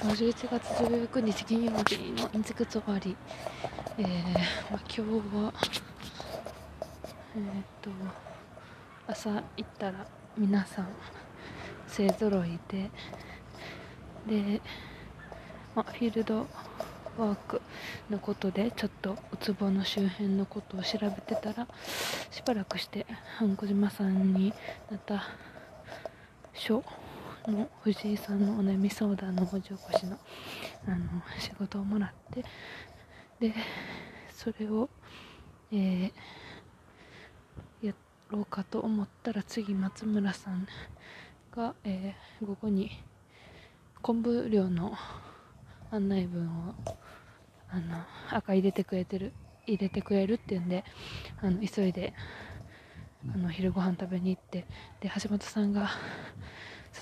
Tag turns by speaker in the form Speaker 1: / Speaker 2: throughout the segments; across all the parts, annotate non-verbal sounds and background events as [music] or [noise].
Speaker 1: 11月19日金曜日の日月終わり、えーまあ、今日は、えー、っと朝行ったら皆さん勢ぞろいでで、まあ、フィールドワークのことでちょっとウツボの周辺のことを調べてたらしばらくして小島さんにまた書の藤井さんのお悩み相談の文字起こしのあの仕事をもらってでそれを、えー、やろうかと思ったら次松村さんが、えー、午後に昆布漁の案内文をあの赤入れてくれてる入れてくれるっていうんであの急いであの昼ご飯食べに行ってで橋本さんが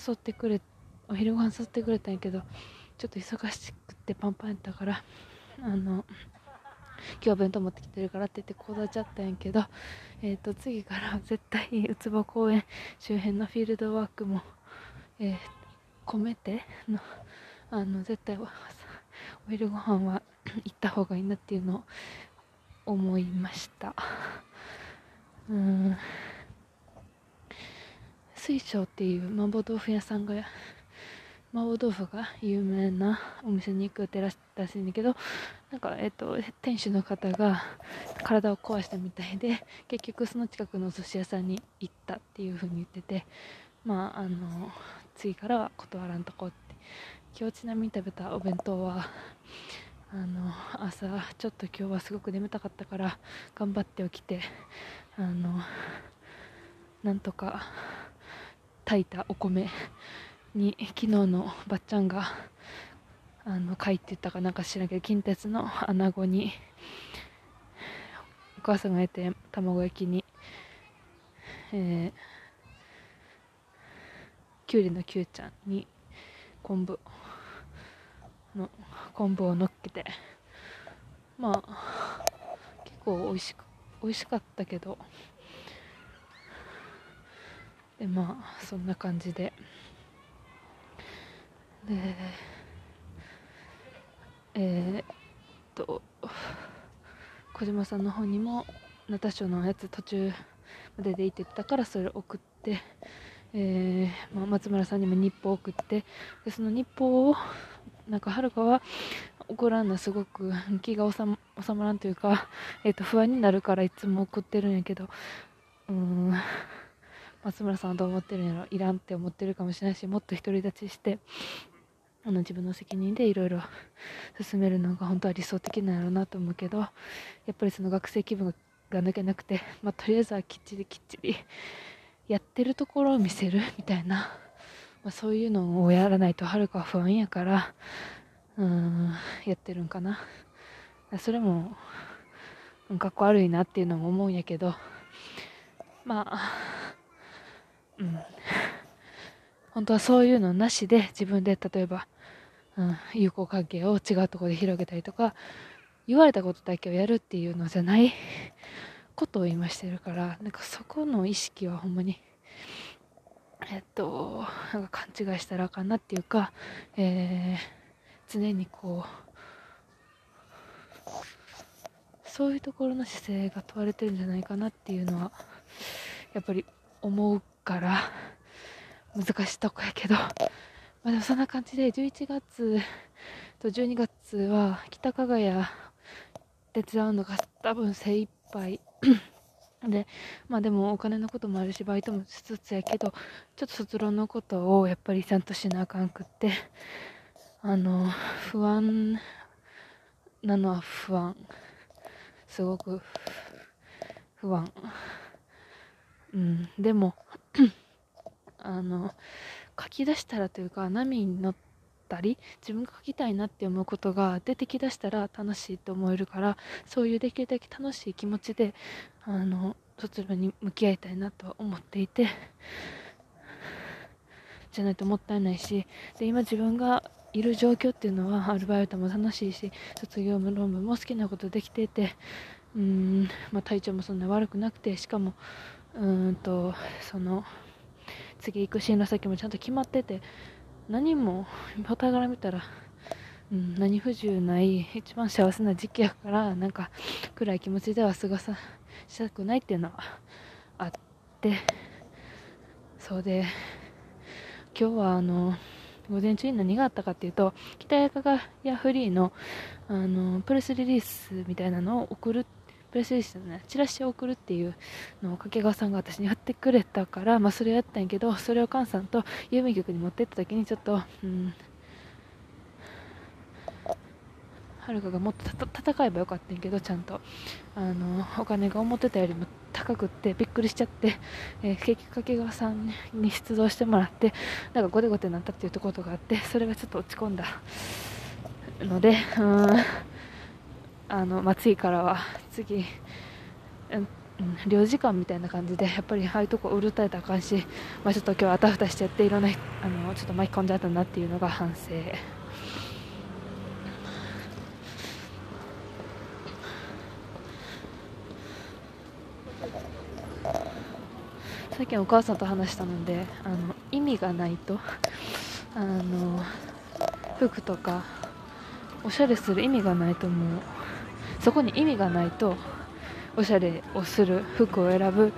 Speaker 1: 誘ってくれお昼ご飯誘ってくれたんやけどちょっと忙しくてパンパンやったからあの今日は弁当持ってきてるからって言ってこうなっちゃったんやけど、えー、と次から絶対ウツボ公園周辺のフィールドワークも、えー、込めてのあの絶対お昼ご飯は行った方がいいなっていうのを思いました。うん。水晶っていう麻婆豆腐屋さんが麻婆豆腐が有名なお店に行くってらしいんだけどなんか、えっと、店主の方が体を壊したみたいで結局その近くのお寿司屋さんに行ったっていう風に言っててまああの次からは断らんとこって。今日ちなみに食べたお弁当はあの朝ちょっと今日はすごく眠たかったから頑張って起きてあのなんとか炊いたお米に昨日のばっちゃんがあの書いてたかなんか知らんけど近鉄の穴子にお母さんが焼いて卵焼きに、えー、きゅうりのきゅうちゃんに昆布の昆布をのっけてまあ結構美味しく美味しかったけどでまあそんな感じで。でえー、っと小島さんの方にもナタ賞のやつ途中まででいってたからそれ送って、えーまあ、松村さんにも日報を送ってでその日報をなんかはるかは怒らんのすごく気が収まらんというか、えー、と不安になるからいつも送ってるんやけどうん。松村さんはどう思ってるんやろ？いらんって思ってるかもしれないしもっと独り立ちしてあの自分の責任でいろいろ [laughs] 進めるのが本当は理想的なんやろうなと思うけどやっぱりその学生気分が抜けなくて、まあ、とりあえずはきっちりきっちりやってるところを見せるみたいな、まあ、そういうのをやらないとはるかは不安やからうんやってるんかな。それもかっこ悪いなっていうのも思うんやけどまあうん、本当はそういうのなしで自分で例えば、うん、友好関係を違うところで広げたりとか言われたことだけをやるっていうのじゃないことを今してるからなんかそこの意識はほんまにえっとなんか勘違いしたらあかんなっていうか、えー、常にこうそういうところの姿勢が問われてるんじゃないかなっていうのはやっぱり思うから難しいとこやけど、まあ、でもそんな感じで11月と12月は北加賀屋手伝うのが多分精一杯。[clears throat] でまあでもお金のこともあるしバイトもしつつやけどちょっと卒論のことをやっぱりちゃんとしなあかんくってあの不安なのは不安。すごく不安。うん。でもあの書き出したらというか波に乗ったり自分が書きたいなって思うことが出てきだしたら楽しいと思えるからそういうできるだけ楽しい気持ちであの卒論に向き合いたいなとは思っていてじゃないともったいないしで今自分がいる状況っていうのはアルバイトも楽しいし卒業論文も好きなことできていてうん、まあ、体調もそんな悪くなくてしかもうんとその次行く進路先もちゃんと決まってて何も傍から見たらうん、何不自由ない一番幸せな時期やからなんか暗い気持ちでは過ごさしたくないっていうのはあってそうで今日はあの午前中に何があったかっていうと北谷やフリーのあのプレスリリースみたいなのを送るプレスリリースのね。チラシを送るっていうのを掛川さんが私にやってくれたから、まあ、それやったんやけどそれを菅さんと郵便局に持ってった時にちょっと、うん、はるかがもっと戦えばよかったんやけどちゃんと。あのお金が思ってたよりも高くってびっくりしちゃって、えー、結局掛川さんに出動してもらってなんかゴテゴテになったっていうとことがあってそれがちょっと落ち込んだのでうん。あの、まあ、次からは次、うん領事館みたいな感じでやっぱりああいうとこうるたえたらあかんし、まあ、ちょっと今日あたふたしちゃっていろんなあのちょっと巻き込んじゃったなっていうのが反省。最近お母さんと話したのであの意味がないとあの服とかおしゃれする意味がないと思うそこに意味がないとおしゃれをする服を選ぶ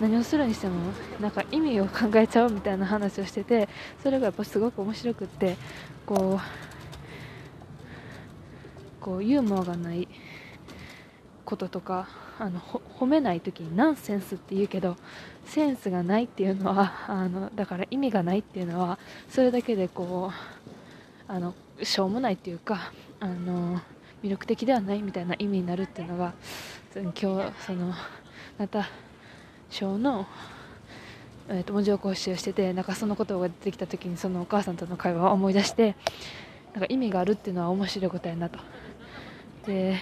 Speaker 1: 何をするにしてもなんか意味を考えちゃうみたいな話をしててそれがやっぱすごく面白くってこうこうユーモアがないこととかあの褒めない時にナンセンスって言うけどセンスがないっていうのはあのだから意味がないっていうのはそれだけでこうあのしょうもないっていうかあの魅力的ではないみたいな意味になるっていうのが今日そのまた小の、えー、と文字起こしをしててなんかその言葉が出てきた時にそのお母さんとの会話を思い出してなんか意味があるっていうのは面白いことやなと。で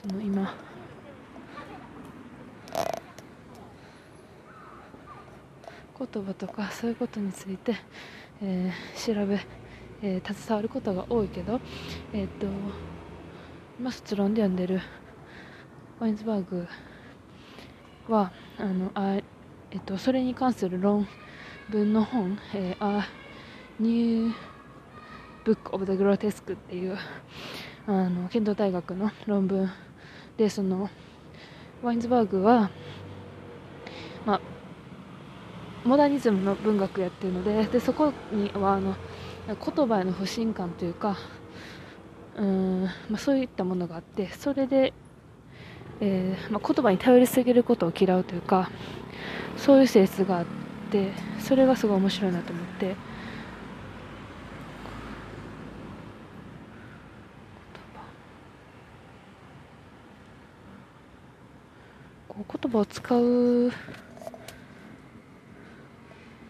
Speaker 1: その今言葉とかそういうことについて、えー、調べ、えー、携わることが多いけど、えーと、今卒論で読んでるワインズバーグはあのあ、えーと、それに関する論文の本「えー、A New Book of the Grotesque」っていうあのケント大学の論文でそのワインズバーグは、まあ、モダニズムの文学やってるのででそこにはあの言葉への不信感というかうん、まあ、そういったものがあってそれで、えー、まあ、言葉に頼りすぎることを嫌うというかそういう性質があってそれがすごい面白いなと思って。言葉を使う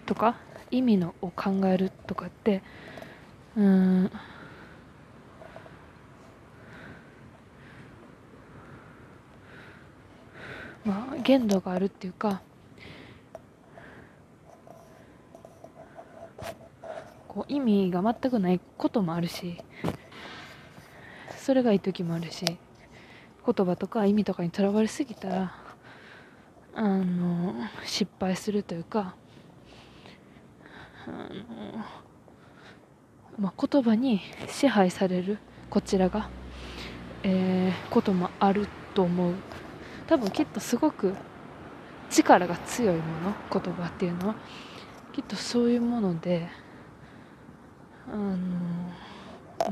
Speaker 1: とか？意味のを考えるとかってうん。まあ限度があるっていうかこう意味が全くないこともあるしそれがいい時もあるし言葉とか意味とかにとらわれすぎたらあの失敗するというかあの、まあ、言葉に支配されるこちらが、えー、こともあると思う。多分きっとすごく力が強いもの言葉っていうのは。きっとそういうものであの、う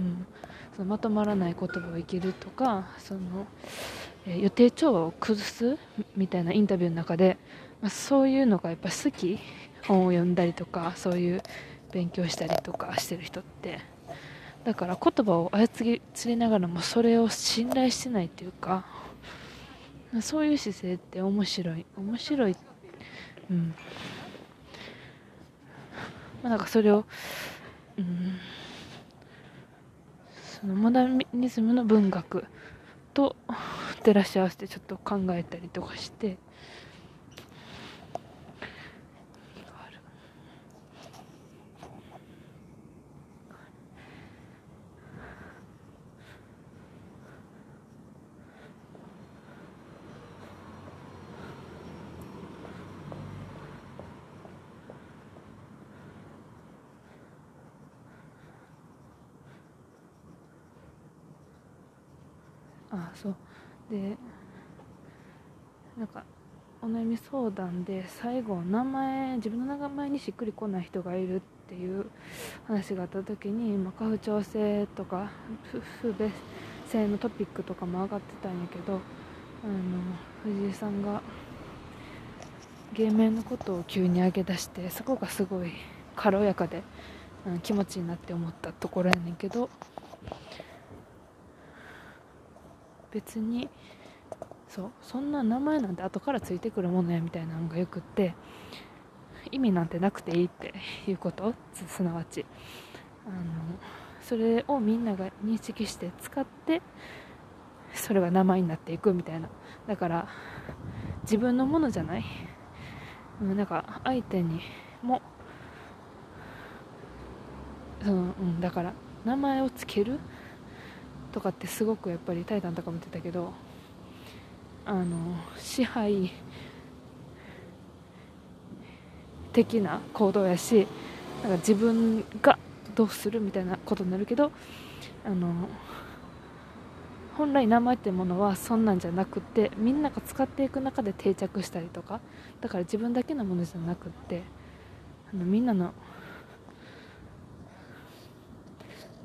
Speaker 1: ん、そのまとまらない言葉を生きるとかそのえ予定調和を崩すみたいなインタビューの中で、まあ、そういうのがやっぱ好き本を読んだりとかそういう勉強したりとかしてる人って。だから言葉を操りながらもそれを信頼してないっていうかそういう姿勢って面白い。面白い。うん。まあなんかそれをうん。そのモダニズムの文学と照らし合わせてちょっと考えたりとかしてあそう。でなんかお悩み相談で最後名前自分の名前にしっくりこない人がいるっていう話があった時に、まあ、家父長制とか夫婦別姓のトピックとかも上がってたんやけどあの藤井さんが芸名のことを急に上げ出してそこがすごい軽やかで、うん、気持ちいいなって思ったところやねんけど別にそうそんな名前なんて後からついてくるものやみたいなのがよくって意味なんてなくていいっていうこと？すなわち。あのそれをみんなが認識して使ってそれが名前になっていくみたいな。だから自分のものじゃない、うん、なんか相手にもその、うん、だから名前をつけるとかってすごくやっぱりタイタンとかも言ってたけどあの支配的な行動やしなんか自分がどうするみたいなことになるけどあの本来名前ってものはそんなんじゃなくてみんなが使っていく中で定着したりとかだから自分だけのものじゃなくってあのみんなの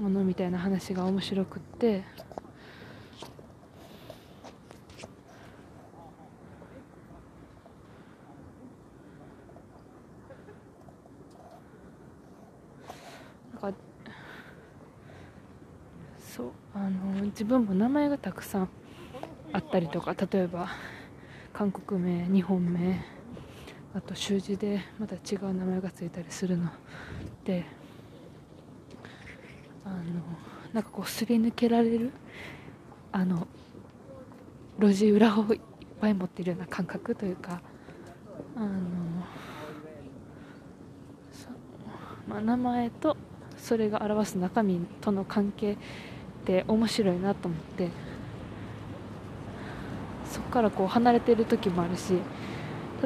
Speaker 1: ものみたいな話が面白くって。なんかそうあの自分も名前がたくさんあったりとか例えば韓国名日本名あと習字でまた違う名前がついたりするのであのなんかこうすり抜けられるあの路地裏をいっぱい持ってるような感覚というかあのまあ、名前とそれが表す中身との関係って面白いなと思ってそこからこう離れてる時もあるし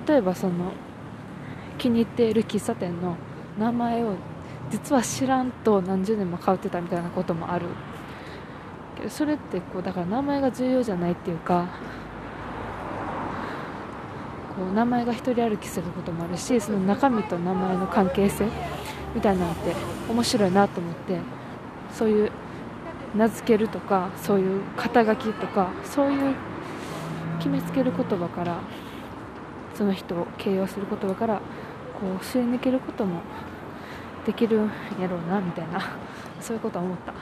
Speaker 1: 例えばその気に入っている喫茶店の名前を実は知らんと何十年も通ってたみたいなこともある。けどそれってこうだから名前が重要じゃないっていうかこう名前が一人歩きすることもあるしその中身と名前の関係性みたいなのって面白いなと思ってそういう名付けるとかそういう肩書きとかそういう決めつける言葉からその人を形容する言葉からこうすり抜けることもできるんやろうなみたいな [laughs] そういうことは思った。